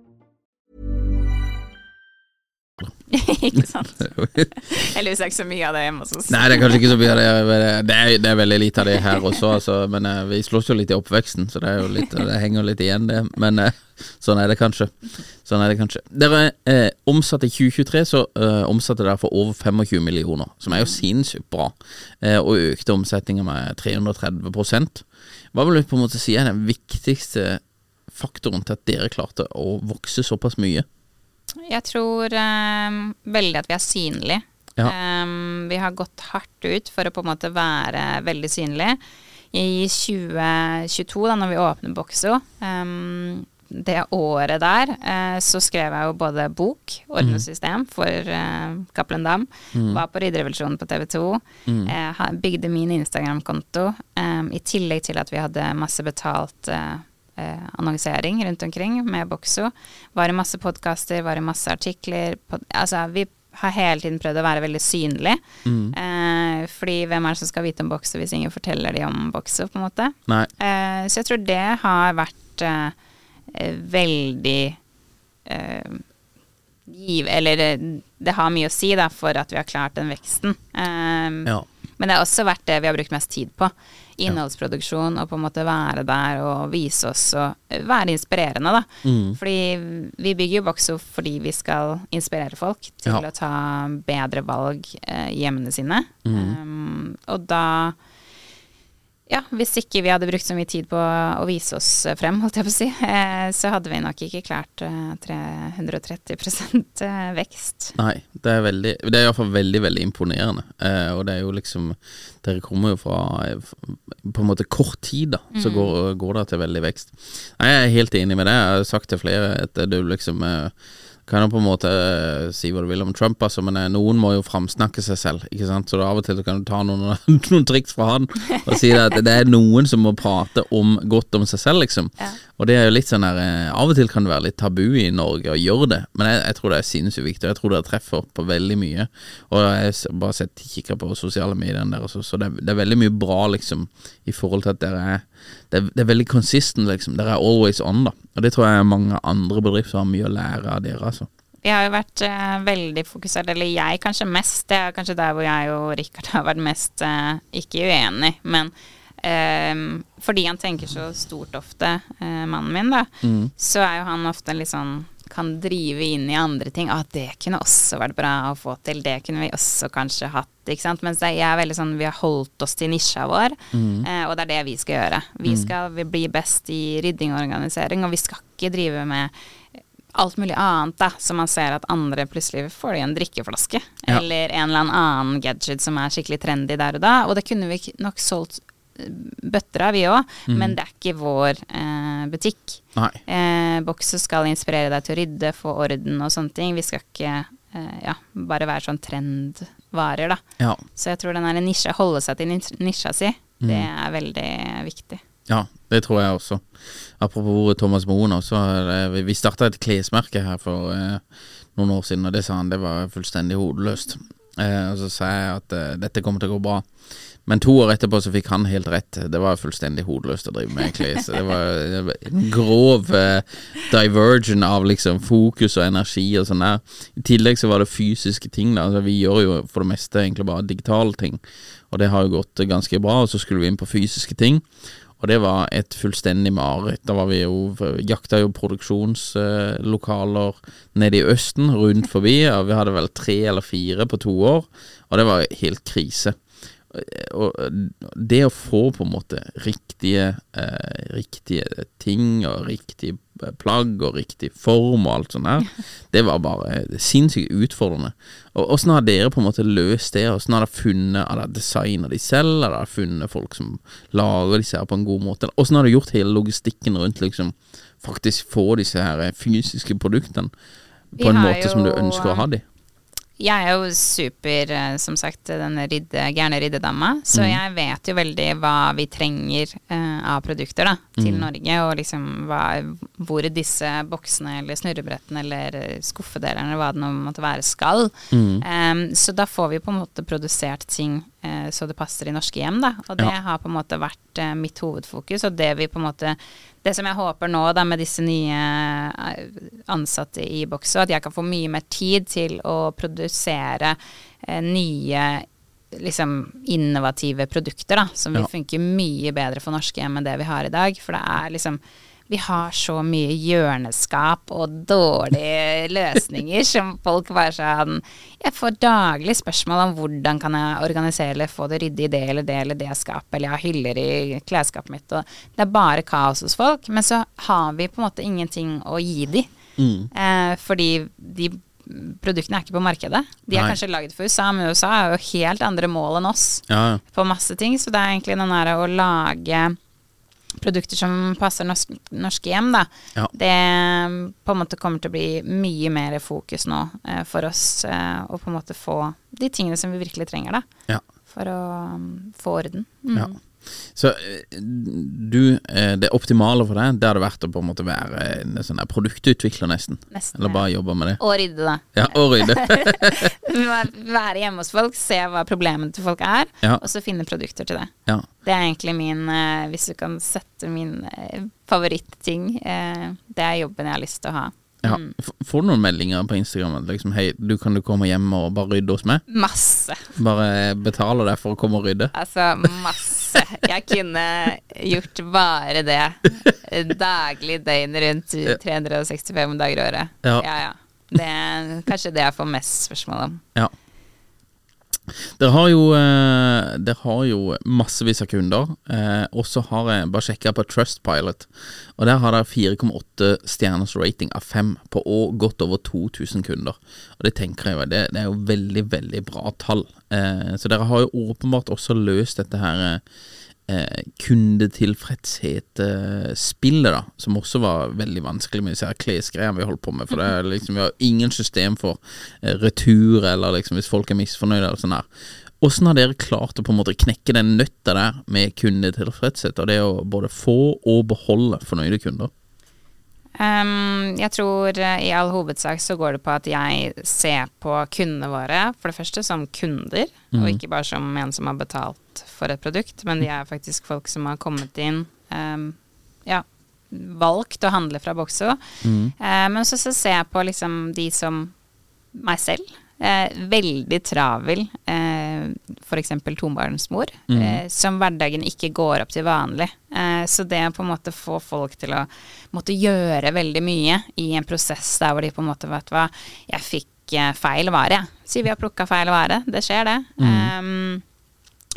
(laughs) ikke sant? (laughs) Eller vi ikke så mye av det hjemme hos oss. Nei, det er kanskje ikke så mye av det. Det er, det er veldig lite av det her også, altså, men eh, vi slåss jo litt i oppveksten, så det, litt, det henger litt igjen, det. Men eh, sånn er det kanskje. Sånn er det kanskje. Dere eh, omsatte i 2023, så omsatte dere for over 25 millioner, som er jo sinnssykt bra, eh, og økte omsetninga med 330% Hva vil du på en måte si er den viktigste faktoren til at dere klarte å vokse såpass mye? Jeg tror um, veldig at vi er synlige. Ja. Um, vi har gått hardt ut for å på en måte være veldig synlige. I 2022, da når vi åpner Bokso, um, det året der, uh, så skrev jeg jo både bok, ordenssystem, for uh, Cappelen Dam. Var på Ridderrevolusjonen på TV 2. Uh, bygde min Instagram-konto. Um, I tillegg til at vi hadde masse betalt uh, eh, annonsering rundt omkring med Boxo. Var i masse podkaster, var i masse artikler. Pod altså, vi har hele tiden prøvd å være veldig synlig. Eh, fordi hvem er det som skal vite om Boxo hvis ingen forteller de om Boxo, på en måte. Eh, så jeg tror det har vært eh, eh, veldig eh, giv... Eller det, det har mye å si da, for at vi har klart den veksten. Eh, Ja. Men det har også vært det vi har brukt mest tid på. Innholdsproduksjon og på en måte være der og vise oss og eh, være inspirerende, da. Mm. Fordi vi bygger jo Boxo fordi vi skal inspirere folk til Ja. å ta bedre valg eh, i hjemmene sine. Mm. Um, og da ja, hvis ikke vi hadde brukt så mye tid på å vise oss frem, holdt jeg på å si, (laughs) eh, så hadde vi nok ikke klart eh, 330 eh, vekst. Nei, det er veldig Det er iallfall veldig, veldig imponerende. Eh, og det er jo liksom Dere kommer jo fra eh, på en måte kort tid, da, så går, går det til veldig vekst. Nei, Jeg er helt enig med det. Jeg har sagt til flere at du liksom eh, kan jo på en måte eh, si hva du vil om Trump, altså, men eh, noen må jo framsnakke seg selv. Ikke sant? Så av og til kan du ta noen, (laughs) noen triks fra han og si det at det er noen som må prate om godt om seg selv, liksom. Ja. Og det er jo litt sånn der eh, Av og til kan det være litt tabu i Norge å gjøre det, men jeg, jeg tror det er sinnssykt viktig. og Jeg tror det treffer på veldig mye. Og jeg har bare sett kikker på sosiale medier der, også, så det det er veldig mye bra, liksom, i forhold til at dere er Det er, det er veldig consistent, liksom. Dere er always on, da. Og det tror jeg mange andre bedrifter har mye å lære av dere, altså. Vi har jo vært eh, veldig fokusert, eller jeg kanskje mest, det er kanskje der hvor jeg og Rikard har vært mest eh, ikke uenig, men Um, fordi han tenker så stort ofte, uh, mannen min, da, så er jo han ofte litt sånn kan drive inn i andre ting. At det kunne også vært bra å få til. Det kunne vi også kanskje hatt. Ikke sant? Mens jeg er veldig sånn Vi har holdt oss til nisja vår, eh, og det er det vi skal gjøre. Vi skal vi bli best i rydding og organisering, og vi skal ikke drive med alt mulig annet, da, så man ser at andre plutselig får i en drikkeflaske. Ja. Eller en eller annen gadget som er skikkelig trendy der og da. Og det kunne vi nok solgt bøtter av, vi òg, men det er ikke vår eh, butikk. Eh, Bokso skal inspirere deg til å rydde, få orden og sånne ting. Vi skal ikke eh, ja, bare være sånn trendvarer, da. Ja. Så jeg tror den der nisja, holde seg til nisja si, det er veldig viktig. Ja, det tror jeg også. Apropos Thomas Moen også. vi- Vi starta et klesmerke her for eh, noen år siden, og det sa han det var fullstendig hodeløst. Eh, og så sa jeg at eh, dette kommer til å gå bra. Men to år etterpå så fikk han helt rett. Det var fullstendig hodeløst å drive med egentlig. Så det var en grov eh, diversion av liksom fokus og energi og sånn der. I tillegg så var det fysiske ting. da altså, Vi gjør jo for det meste egentlig bare digitale ting, og det har jo gått ganske bra. Og så skulle vi inn på fysiske ting. Og det var et fullstendig mareritt. Da var vi jo jakta jo produksjonslokaler nede i Østen, rundt forbi. Og vi hadde vel tre eller fire på to år, og det var helt krise. Og det å få på en måte riktige, eh, riktige ting og riktig plagg og riktig form og alt sånt der, (laughs) det var bare sinnssykt utfordrende. Og Åssen har dere på en måte løst det? Åssen har dere funnet Har dere designa de selv? Har dere funnet folk som lager disse her på en god måte? Åssen har dere gjort hele logistikken rundt liksom faktisk få disse her fysiske produktene på en måte måte som du ønsker å ha de? Jeg er jo super, eh, som sagt, denne ridde, gærne riddedama, så jeg vet jo veldig hva vi trenger uh, av produkter da, til Norge, og liksom hva, hvor disse boksene eller snurrebrettene eller eh, skuffedelene eller hva det nå måtte være skal. Em, så da får vi på en måte produsert ting så det passer i norske hjem, da. Og det Ja. har på en måte vært eh, mitt hovedfokus, og det vi på en måte Det som jeg håper nå da med disse nye eh, ansatte i Boxo, at jeg kan få mye mer tid til å produsere eh, nye liksom innovative produkter da, som vil Ja. funke mye bedre for norske hjem enn det vi har i dag. For det er liksom vi har så mye hjørneskap og dårlige løsninger som folk bare sånn Jeg får daglig spørsmål om hvordan kan jeg organisere eller få det ryddig i det eller det eller det skapet, eller jeg har hyller i klesskapet mitt, og det er bare kaos hos folk. Men så har vi på en måte ingenting å gi de, eh, fordi de produktene er ikke på markedet. De er Nei. kanskje lagd for USA, men USA er jo helt andre mål enn oss ja. på masse ting. Så det er egentlig den derre å lage produkter som passer norsk, norske hjem, da. Ja. Det mm, på en måte kommer til å bli mye mer fokus nå eh, for oss eh, å på en måte få de tingene som vi virkelig trenger, da. ja. For å um, få orden. Mm. Ja. Så eh, du, eh, det optimale for deg, det hadde vært å på en måte være en sånn der produktutvikler nesten. Nesten, Eller bare jobbe med det. Og rydde, da. Ja, og rydde. (laughs) Være hjemme hos folk, se hva problemene til folk er, Ja. og så finne produkter til det. Ja. Det er egentlig min, eh, hvis du kan sette min favorittting favoritting, det er jobben jeg har lyst til å ha. Ja. Mm. Får du noen meldinger på Instagram liksom, hei, du kan du komme hjem og bare rydde hos meg? Masse. Bare betale deg for å komme og rydde? Altså masse. Jeg kunne gjort bare det daglig, døgnet rundt, 365 dager i året. Ja. ja. Det kanskje det jeg får mest spørsmål om. Ja. Dere har jo, eh, har jo massevis av kunder, eh, og så har jeg bare sjekka på Trustpilot, og der har dere 4,8 stjerners rating av 5 på å, godt over 2000 kunder. Og det tenker jeg jo, det, det er jo veldig, veldig bra tall. Eh, så dere har jo åpenbart også løst dette her eh, kundetilfredshet-spillet, da, som også var veldig vanskelig med disse klesgreiene vi holdt på med. For det er liksom, vi har ingen system for eh, retur, eller liksom hvis folk er misfornøyde, eller sånn der. Åssen har dere klart å på en måte knekke den nøtta der med kundetilfredshet, og det å både få og beholde fornøyde kunder? Ehm, jeg tror eh, i all hovedsak så går det på at jeg ser på kundene våre, for det første som kunder, og ikke bare som en som har betalt for et produkt, men de er faktisk folk som har kommet inn, um, ja, valgt å handle fra Boxo. Eh, men så, så ser jeg på liksom de som meg selv. Uh, veldig travel, f.eks. tobarnsmor, eh, som hverdagen ikke går opp til vanlig. Eh, så det å på en måte få folk til å måtte gjøre veldig mye i en prosess der hvor de på en måte vet hva Jeg fikk eh, feil vare, jeg. Sier vi har plukka feil vare. Det skjer, det. Um,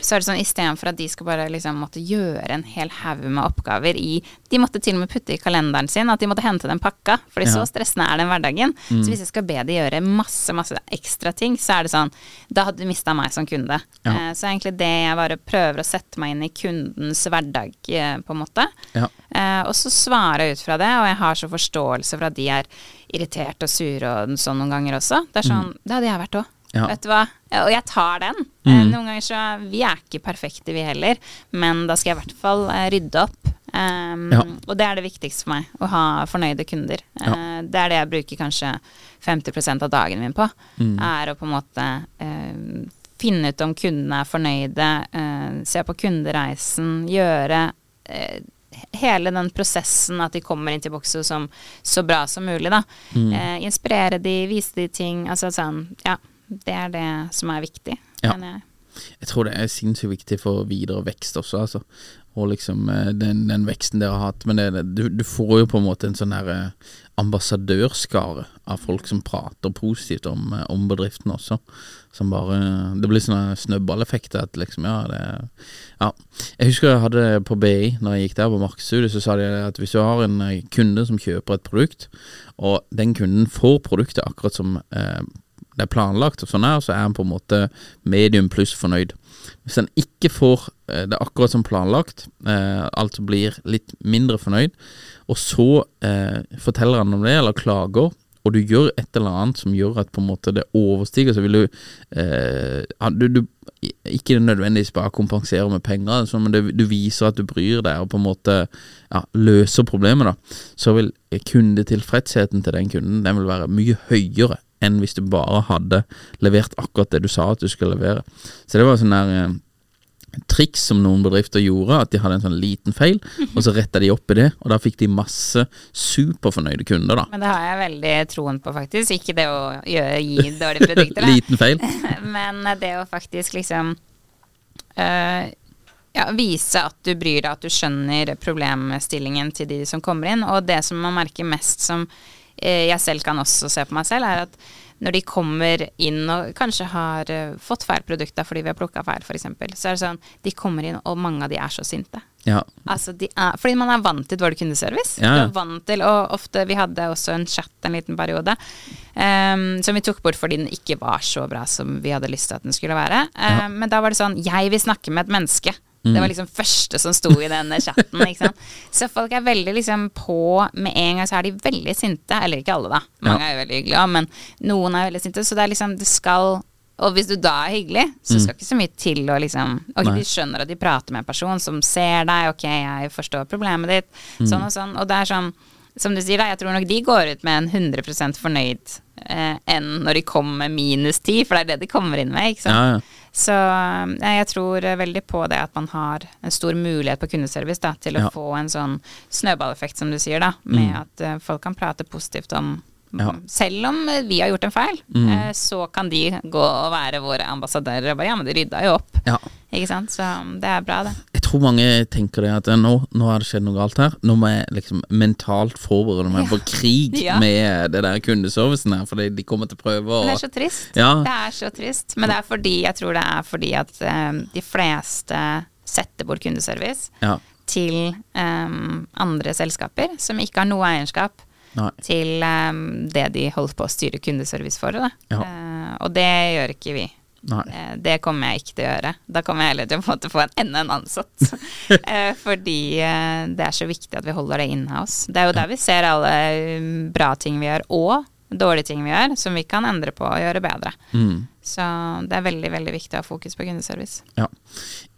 så er det sånn istedenfor at de skal bare liksom måtte gjøre en hel haug med oppgaver i De måtte til og med putte i kalenderen sin at de måtte hente den pakka, fordi Ja. så stressende er den hverdagen. Så hvis jeg skal be de gjøre masse, masse ekstra ting, så er det sånn Da hadde du mista meg som kunde. Ja. Eh, så egentlig det jeg bare prøver å sette meg inn i kundens hverdag, eh, på en måte. Ja. Eh, og så svarer jeg ut fra det, og jeg har så forståelse for at de er irriterte og sure og sånn noen ganger også. Det er sånn, det hadde jeg vært òg. Ja. Vet du hva? Og jeg tar den. Mm. noen ganger så Vi er ikke perfekte, vi heller, men da skal jeg i hvert fall eh, rydde opp. Um, Ja. Og det er det viktigste for meg, å ha fornøyde kunder. Eh, det er det jeg bruker kanskje 50% av dagen min på. Er å på en måte uh, finne ut om kundene er fornøyde, uh, se på kundereisen, gjøre eh, hele den prosessen at de kommer inn til Boxo som så bra som mulig, da. Eh, inspirere de, vise de ting. Altså sånn, ja. Det er det som er viktig, Ja. mener jeg. Jeg tror det er sinnssykt viktig for videre vekst også, altså. Og liksom eh, den, den veksten dere har hatt. Men det, det, du, du får jo på en måte en sånn her eh, ambassadørskare av folk som prater positivt om, eh, om bedriften også. Som bare Det blir sånn snøballeffekter at liksom, ja, det Ja. Jeg husker jeg hadde på BI, når jeg gikk der på markedsstudiet, så sa de at hvis du har en kunde som kjøper et produkt, og den kunden får produktet akkurat som eh, det er planlagt, og sånn her, så er han på en måte medium pluss fornøyd. Hvis han ikke får eh, det akkurat som planlagt, eh, altså blir litt mindre fornøyd, og så eh, forteller han om det, eller klager, og du gjør et eller annet som gjør at på en måte det overstiger, så vil du, eh, du, du Ikke nødvendigvis bare kompensere med penger, men det, du viser at du bryr deg og på en måte ja, løser problemet, da. Så vil kundetilfredsheten til den kunden Den vil være mye høyere enn hvis du bare hadde levert akkurat det du sa at du skulle levere. Så det var sånn der eh, triks som noen bedrifter gjorde, at de hadde en sånn liten feil, og så retta de opp i det, og da fikk de masse superfornøyde kunder, da. Men det har jeg veldig troen på, faktisk. Ikke det å gjøre, gi dårlige (laughs) produkter, da. liten feil. (laughs) Men det å faktisk liksom øh, ja, vise at du bryr deg, at du skjønner problemstillingen til de som kommer inn. Og det som man merker mest som øh, jeg selv kan også se på meg selv, er at når de kommer inn og kanskje har uh, fått feil produkter fordi vi har plukka feil, f.eks., så er det sånn De kommer inn, og mange av de er så sinte. Ja. Altså, de er, fordi man er vant til dårlig kundeservice. Ja, ja. Vant til, og ofte Vi hadde også en chat en liten periode um, som vi tok bort fordi den ikke var så bra som vi hadde lyst til at den skulle være. Um, men da var det sånn Jeg vil snakke med et menneske. Det var liksom første som sto i den chatten. Ikke sant? (laughs) Så folk er veldig liksom på Med en gang så er de veldig sinte. Eller ikke alle, da. Mange er jo veldig hyggelige men noen er veldig sinte. Så det er liksom Det skal Og hvis du da er hyggelig, så skal ikke så mye til å liksom Ok, Nei. de skjønner at de prater med en person som ser deg. Ok, jeg forstår problemet ditt. Sånn og sånn. Og det er sånn som du sier, da, jeg tror nok de går ut med en 100 fornøyd eh, enn når de kommer med minus 10, for det er det de kommer inn med. ikke sant? Ja, ja. Så jeg tror eh, veldig på det at man har en stor mulighet på kundeservice da, til å Ja. få en sånn snøballeffekt, som du sier, da, med Mm. at eh, folk kan prate positivt om Ja. Selv om eh, vi har gjort en feil, mm. så kan de gå og være våre ambassadører og bare Ja, men de rydda jo opp. ja. Ikke sant? Så um, det er bra, det. Jeg tror mange tenker det at eh, nå, nå har det skjedd noe galt her. Nå må jeg liksom mentalt forberede meg på krig (laughs) Ja. med det der kundeservicen her, fordi de kommer til å prøve å det er så trist. Ja. Det er så trist. Men det er fordi, jeg tror det er fordi at um, de fleste setter bort kundeservice Ja. til um, andre selskaper som ikke har noe eierskap Nei. til um, det de holder på å styre kundeservice for. Da. Ja. Uh, og det gjør ikke vi. Nei. Eh, Det kommer jeg ikke til å gjøre. Da kommer jeg heller til å få en, enda en ansatt. (laughs) Eh, Fordi det er så viktig at vi holder det oss. Det er jo der vi ser alle bra ting vi gjør, og dårlige ting vi gjør, som vi kan endre på og gjøre bedre. Mm. Så det er veldig veldig viktig å ha fokus på kundeservice. Ja,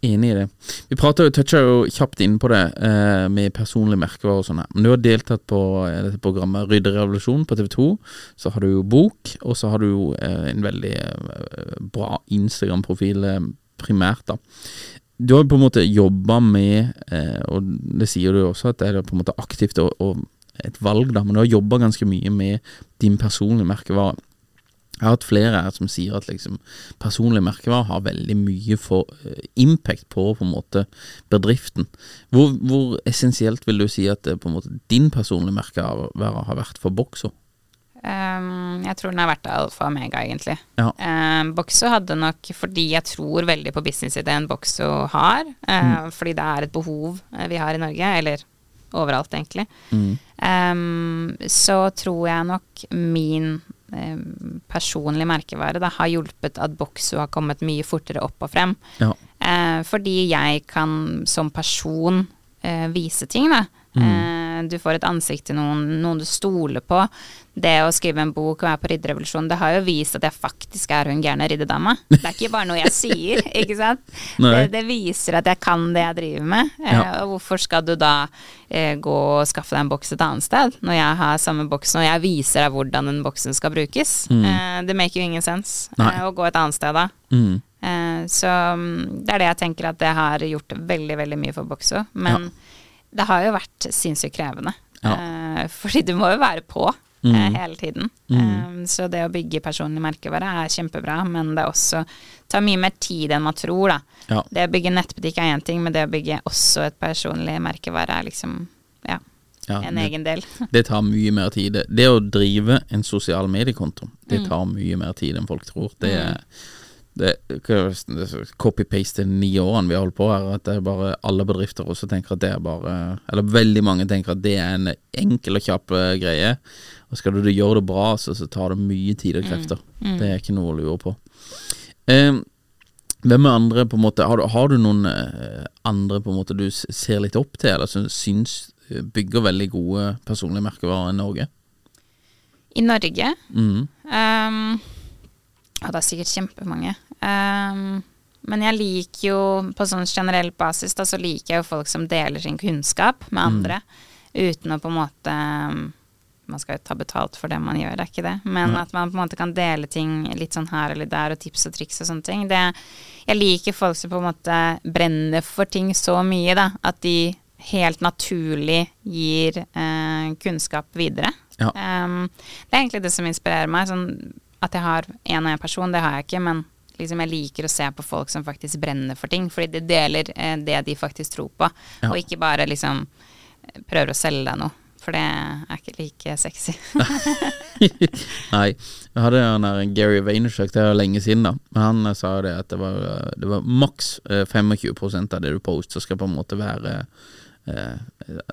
enig i det. Vi prater jo, toucha jo kjapt inn på det eh, med personlige merkevarer og sånn. Men du har deltatt på eh, dette programmet Rydderevolusjon på TV 2. Så har du jo bok, og så har du jo eh, en veldig eh, bra Instagram-profil eh, primært, da. Du har jo på en måte jobba med, eh, og det sier du jo også, at det er på en måte aktivt å, og et valg, da, men du har jobba ganske mye med din personlige merkevare. Jeg har hatt flere her som sier at liksom personlig merkevare har veldig mye for uh, impact på på måte bedriften. Hvor, hvor essensielt vil du si at uh, måte din personlige merkevare har vært for Boxo? Um, jeg tror den har vært alfa og omega, egentlig. Ja. Um, Boxo hadde nok, fordi jeg tror veldig på businessideen Boxo har, uh, fordi det er et behov vi har i Norge, eller overalt, egentlig, um, så tror jeg nok min um, personlige merkevare da, har hjulpet at Boxo har kommet mye fortere opp og frem. Ja. Eh, fordi jeg kan som person eh, vise ting, da. Eh, du får et ansikt til noen, noen du stoler på. Det å skrive en bok og være på ridderrevolusjonen, det har jo vist at jeg faktisk er hun gærne riddedama. Det er ikke bare noe jeg sier, (laughs) ikke sant. Det, det viser at jeg kan det jeg driver med. Eh, Ja. og hvorfor skal du da eh, gå og skaffe deg en boks et annet sted, når jeg har samme boksen, og jeg viser deg hvordan den boksen skal brukes? Eh, det make jo ingen sens eh, å gå et annet sted da. Mm. Eh, så mm, det er det jeg tenker at det har gjort veldig, veldig mye for Bokso. Men det har jo vært sinnssykt krevende. Ja. Eh, fordi du må jo være på Mm. eh, hele tiden. Eh, så det å bygge personlig merkevare er kjempebra, men det også tar mye mer tid enn man tror, da. Ja. Det å bygge nettbutikk er én ting, men det å bygge også et personlig merkevare er liksom ja, Ja, en det, egen del. (laughs) det tar mye mer tid. Det- å drive en sosial mediekonto, det Mm. tar mye mer tid enn folk tror. Det er mm det- copy-paste de ni årene vi har holdt på her, at det er bare alle bedrifter også tenker at det er bare Eller veldig mange tenker at det er en enkel og kjapp eh, greie. Og skal du gjøre det bra, så, så tar det mye tid og krefter. Det er ikke noe å lure på. Eh, hvem er andre på en måte Har du, har du noen eh, andre på en måte du ser litt opp til, eller som syns eh, bygger veldig gode personlige merkevarer i Norge? I Norge Mm. um, Og det er sikkert kjempemange. Um, men jeg liker jo på sånn generell basis, da, så liker jeg jo folk som deler sin kunnskap med andre. Uten å på en måte um, Man skal jo ta betalt for det man gjør, det er ikke det. Men at man på en måte kan dele ting litt sånn her eller der, og tips og triks og sånne ting. Det, jeg liker folk som på en måte brenner for ting så mye, da. At de helt naturlig gir eh, kunnskap videre. Ja. Um, det er egentlig det som inspirerer meg. Sånn at jeg har en og en person, det har jeg ikke, men liksom jeg liker å se på folk som faktisk brenner for ting, fordi de deler eh, det de faktisk tror på, Ja. og ikke bare liksom eh, prøver å selge deg noe. For det er ikke like sexy. (laughs) Nei. Jeg hadde han der Gary Vaynerchuk, det er lenge siden, da. Men han eh, sa det at det var, eh, det var maks eh, 25 av det du poster skal på en måte være eh,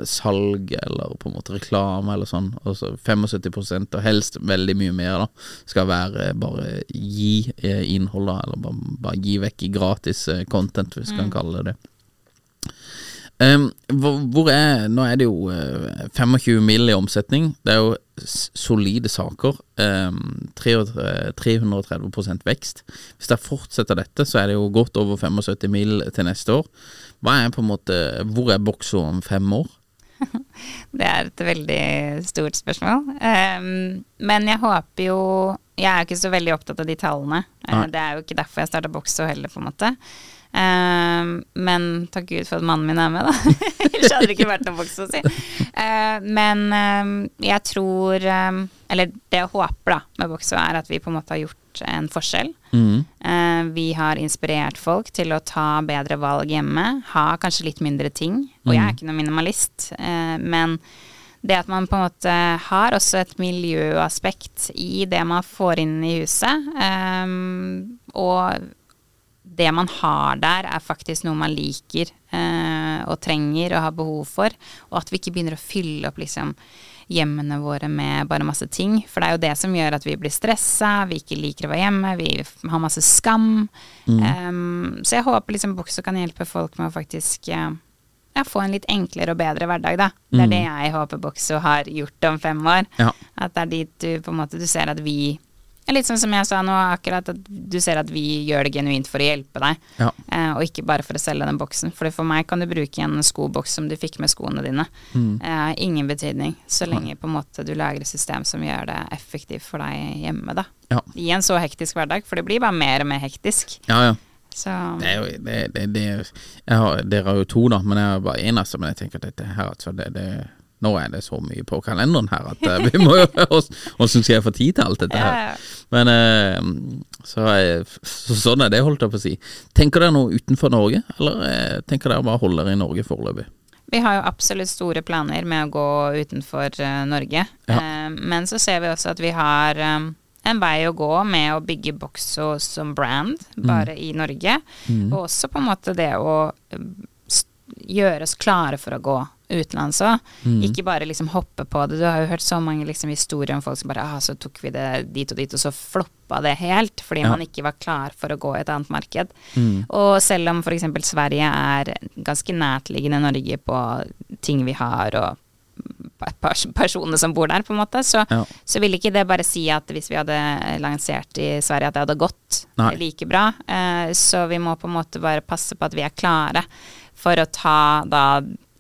salg eller på en måte reklame eller sånn. Altså 75% og helst veldig mye mer, da, skal være bare gi eh, innhold, da. Eller bare, bare gi vekk i gratis eh, content, hvis vi kan kalle det det. Um, hvor, hvor er Nå er det jo eh, 25 mill. i omsetning. Det er jo solide saker. Um, 330 330 vekst. Hvis det fortsetter dette, så er det jo godt over 75 mill. til neste år. Hva er på en måte Hvor er Bokso om fem år? (laughs) Det er et veldig stort spørsmål. Um, men jeg håper jo Jeg er jo ikke så veldig opptatt av de tallene. Uh, Nei. det er jo ikke derfor jeg starta Bokso heller, på en måte. Um, men takk Gud for at mannen min er med, da. (laughs) Ellers hadde det ikke vært noe Boxo, si. Uh, men um, jeg tror Eller det jeg håper da med Bokso er at vi på en måte har gjort en forskjell. Mm. Eh, vi har inspirert folk til å ta bedre valg hjemme, ha kanskje litt mindre ting. Og jeg er ikke noen minimalist, eh, men det at man på en måte har også et miljøaspekt i det man får inn i huset, Um, og det man har der, er faktisk noe man liker uh, og trenger og har behov for, og at vi ikke begynner å fylle opp liksom hjemmene våre med bare masse ting. For det er jo det som gjør at vi blir stressa, vi ikke liker å være hjemme, vi har masse skam. Um, så jeg håper liksom Bukso kan hjelpe folk med å faktisk ja, få en litt enklere og bedre hverdag, da. Det er det jeg håper Bukso har gjort om fem år. Ja. At det er dit du på en måte du ser at vi Litt sånn som jeg sa nå akkurat, at du ser at vi gjør det genuint for å hjelpe deg, Ja. eh, og ikke bare for å selge den boksen. For for meg kan du bruke en skoboks som du fikk med skoene dine. Eh, ingen betydning, så lenge på en måte du lager et system som gjør det effektivt for deg hjemme, da. Ja. I en så hektisk hverdag, for det blir bare mer og mer hektisk. ja, ja. Så Det er jo det, det, det jeg har, Dere har jo to, da, men jeg har bare én, altså. Men jeg tenker at dette her, altså det, det, Nå er det så mye på kalenderen her at uh, vi må jo Åssen skal jeg få tid til alt dette her? Men uh, så, er- så sånn er det, holdt jeg på å si. Tenker dere noe utenfor Norge, eller uh, tenker dere bare holder dere i Norge foreløpig? Vi har jo absolutt store planer med å gå utenfor eh, Norge. Ja. Eh, men så ser vi også at vi har um, en vei å gå med å bygge Boxo som brand, bare i Norge. Og også på en måte det å eh, gjøre oss klare for å gå utenlands òg. Ikke bare liksom hoppe på det. Du har jo hørt så mange liksom historier om folk som bare ah, så tok vi det dit og dit, og så floppa det helt fordi Ja. man ikke var klar for å gå i et annet marked. Og selv om f.eks. Sverige er ganske nærtliggende Norge på ting vi har og pers personene som bor der, på en måte, så, Ja. så ville ikke det bare si at hvis vi hadde lansert i Sverige at det hadde gått Nei. like bra. Eh, så vi må på en måte bare passe på at vi er klare for å ta da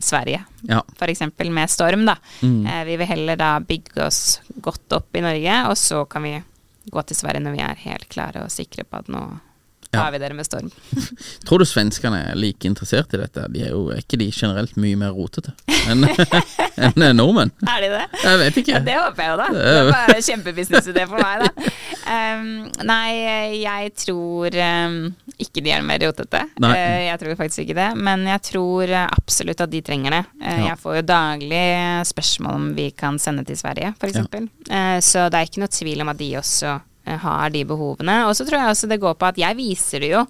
Sverige, Ja. eksempel med storm, da. Mm. Eh, vi vil heller da bygge oss godt opp i Norge, og så kan vi gå til Sverige når vi er helt klare og sikre på at nå Ja. er vi dere med storm. (laughs) Tror du svenskene er like interessert i dette? De er jo er ikke de generelt mye mer rotete enn (laughs) en nordmenn? Er de det? Jeg vet ikke. Ja, det håper jeg jo, da. Det er bare en kjempebusinessidé for meg, da. Um, nei, jeg tror um, ikke de er mer rotete. Eh, jeg tror faktisk ikke det. Men jeg tror eh, absolutt at de trenger det. Eh, Jeg får jo daglig spørsmål om vi kan sende til Sverige, f.eks. Eh, så det er ikke noe tvil om at de også eh, har de behovene. Og så tror jeg også det går på at jeg viser det jo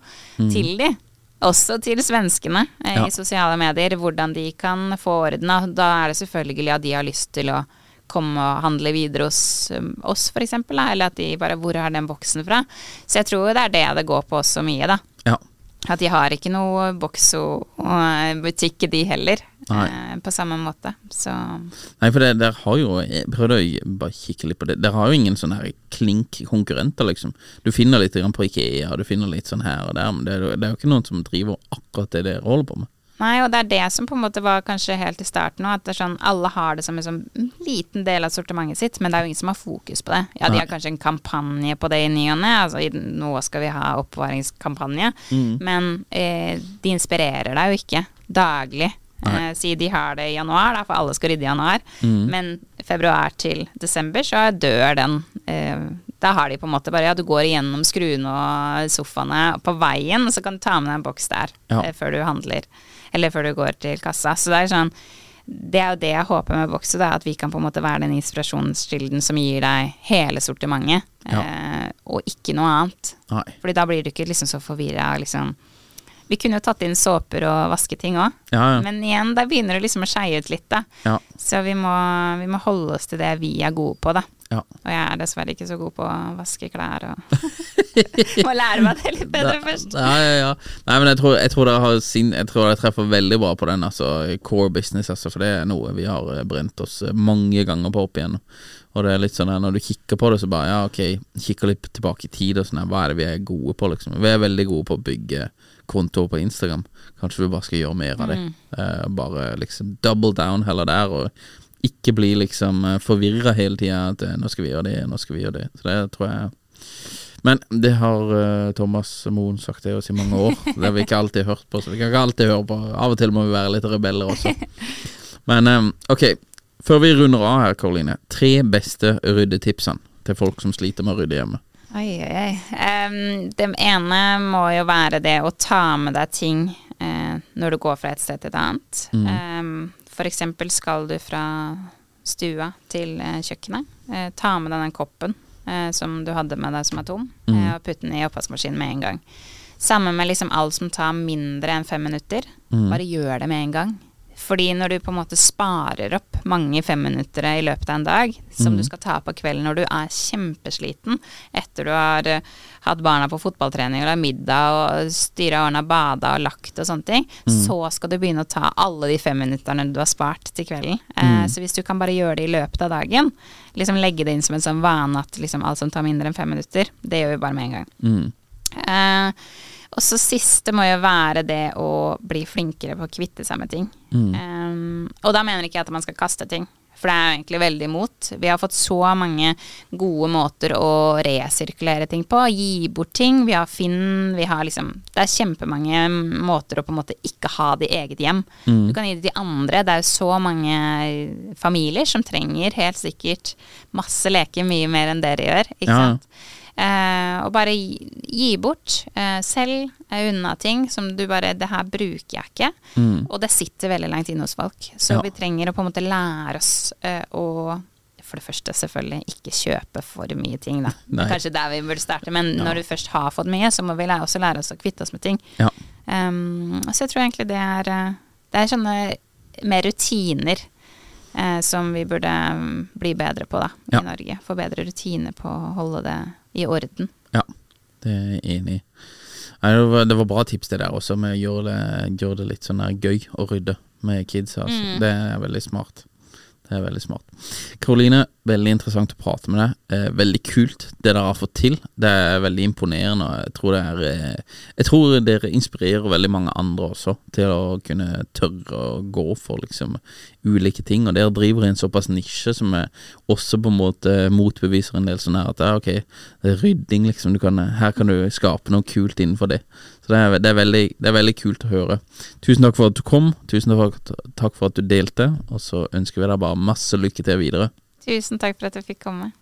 til de. Også til svenskene eh, Ja. i sosiale medier, hvordan de kan få orden. Og Da er det selvfølgelig at de har lyst til å komme og handle videre hos um, oss, f.eks. Eller at de bare Hvor har den boksen fra? Så jeg tror det er det det går på også mye, da. Ja. At de har ikke noe Boxo-butikk, de heller. Eh, på samme måte. Så Nei, for det, der har jo Jeg prøvde å bare kikke litt på det. Der har jo ingen sånne her klink konkurrenter, liksom. Du finner litt på Ikea, du finner litt sånn her og der, men det det er jo ikke noen som driver akkurat det dere holder på med. Nei, og det er det som på en måte var kanskje helt i starten òg, at det sånn alle har det som en sånn liten del av sortimentet sitt, men det er jo ingen som har fokus på det. Ja, de har kanskje en kampanje på det i ny og ne, altså nå skal vi ha oppbevaringskampanje, men eh, de inspirerer deg jo ikke daglig. Eh, si de har det i januar, da, for alle skal rydde i januar, men februar til desember så dør den. Eh, da har de på en måte bare Ja, du går igjennom skruene og sofaene på veien, og så kan du ta med deg en boks der Ja. eh, før du handler. Eller før du går til kassa. Så det er sånn Det er jo det jeg håper med Voxo, at vi kan på en måte være den inspirasjonskilden som gir deg hele sortimentet, Ja. eh, og ikke noe annet. Nei. Fordi da blir du ikke liksom så forvirra, liksom. Vi kunne jo tatt inn såper og vasketing òg, Ja, ja. men igjen, der begynner det liksom å skeie ut litt, da. Ja. Så vi må, vi må holde oss til det vi er gode på, da. Ja. Og jeg er dessverre ikke så god på å vaske klær og (laughs) Må lære meg det litt bedre først. Ja, ja, ja. Nei, men jeg tror, jeg tror sin Jeg tror dere treffer veldig bra på den, altså. Core business, altså. For det er noe vi har eh, brent oss eh, mange ganger på opp igjen. Og det er litt sånn der, når du kikker på det, så bare ja, ok, kikker litt tilbake i tid og sånn her, hva er det vi er gode på, liksom. Vi er veldig gode på å bygge kontoer på Instagram. Kanskje du bare skal gjøre mer av det. Eh, bare liksom double down heller der, og ikke bli liksom forvirra hele tida at eh, nå skal vi gjøre det, nå skal vi gjøre det. Så det tror jeg men det har eh, Thomas Moen sagt til oss i mange år. (laughs) Det har vi ikke alltid hørt på, så vi kan ikke alltid høre på. Av og til må vi være litt rebeller også. Men eh, ok, før vi runder av her, Karoline. Tre beste ryddetipsene til folk som sliter med å rydde hjemme. Oi, oi, oi. Um, det ene må jo være det å ta med deg ting eh, når du går fra et sted til et annet. Mm. for eksempel skal du fra stua til eh, kjøkkenet. Eh, ta med deg den koppen eh, som du hadde med deg som er tom, eh, og putte den i oppvaskmaskinen med en gang. Samme med liksom alt som tar mindre enn fem minutter. Bare gjør det med en gang. Fordi når du på en måte sparer opp mange femminuttere i løpet av en dag, som du skal ta på kvelden når du er kjempesliten etter du har uh, hatt barna på fotballtrening eller middag og styra ordna bada og lagt og sånne ting, så skal du begynne å ta alle de femminutterne du har spart til kvelden. Eh, så hvis du kan bare gjøre det i løpet av dagen, liksom legge det inn som en sånn vane at liksom alt som tar mindre enn fem minutter, det gjør vi bare med en gang. Mm. Eh, og så siste må jo være det å bli flinkere på å kvitte seg med ting. Um, og da mener ikke jeg at man skal kaste ting, for det er jeg egentlig veldig imot. Vi har fått så mange gode måter å resirkulere ting på. Gi bort ting. Vi har Finn, vi har liksom Det er kjempemange måter å på en måte ikke ha det i eget hjem. Du kan gi det til andre. Det er jo så mange familier som trenger helt sikkert masse leker mye mer enn dere gjør, ikke Ja. sant. Eh, og bare gi, gi bort eh, selv unna ting som du bare Det her bruker jeg ikke. Og det sitter veldig langt inne hos folk. Så Ja. vi trenger å på en måte lære oss eh, å for det første selvfølgelig ikke kjøpe for mye ting, da. (laughs) Nei. kanskje der vi burde starte. Men når du først har fått mye, så må vi lære, også lære oss å kvitte oss med ting. Ja. Um, så jeg tror egentlig det er Det er sånne mer rutiner eh, som vi burde mm, bli bedre på da, i Ja. Norge. Få bedre rutiner på å holde det i orden. Ja, det er jeg enig i. Det, var, bra tips det der også, med å gjøre det, gjøre det litt sånn gøy å rydde med kids. Altså. Det er veldig smart. Det er veldig smart. Karoline, veldig interessant å prate med deg. Eh, veldig kult det dere har fått til. Det er veldig imponerende. og Jeg tror, det er, eh, jeg tror dere inspirerer veldig mange andre også til å kunne tørre å gå for liksom ulike ting. Og dere driver i en såpass nisje som er også på en måte motbeviser en del sånn her at ja, ok, det er rydding, liksom. Kan, her kan du skape noe kult innenfor det. Så det er, det, er veldig, det er veldig kult å høre. Tusen takk for at du kom. Tusen takk for at du delte. Og så ønsker vi deg bare masse lykke til videre. Tusen takk for at jeg fikk komme.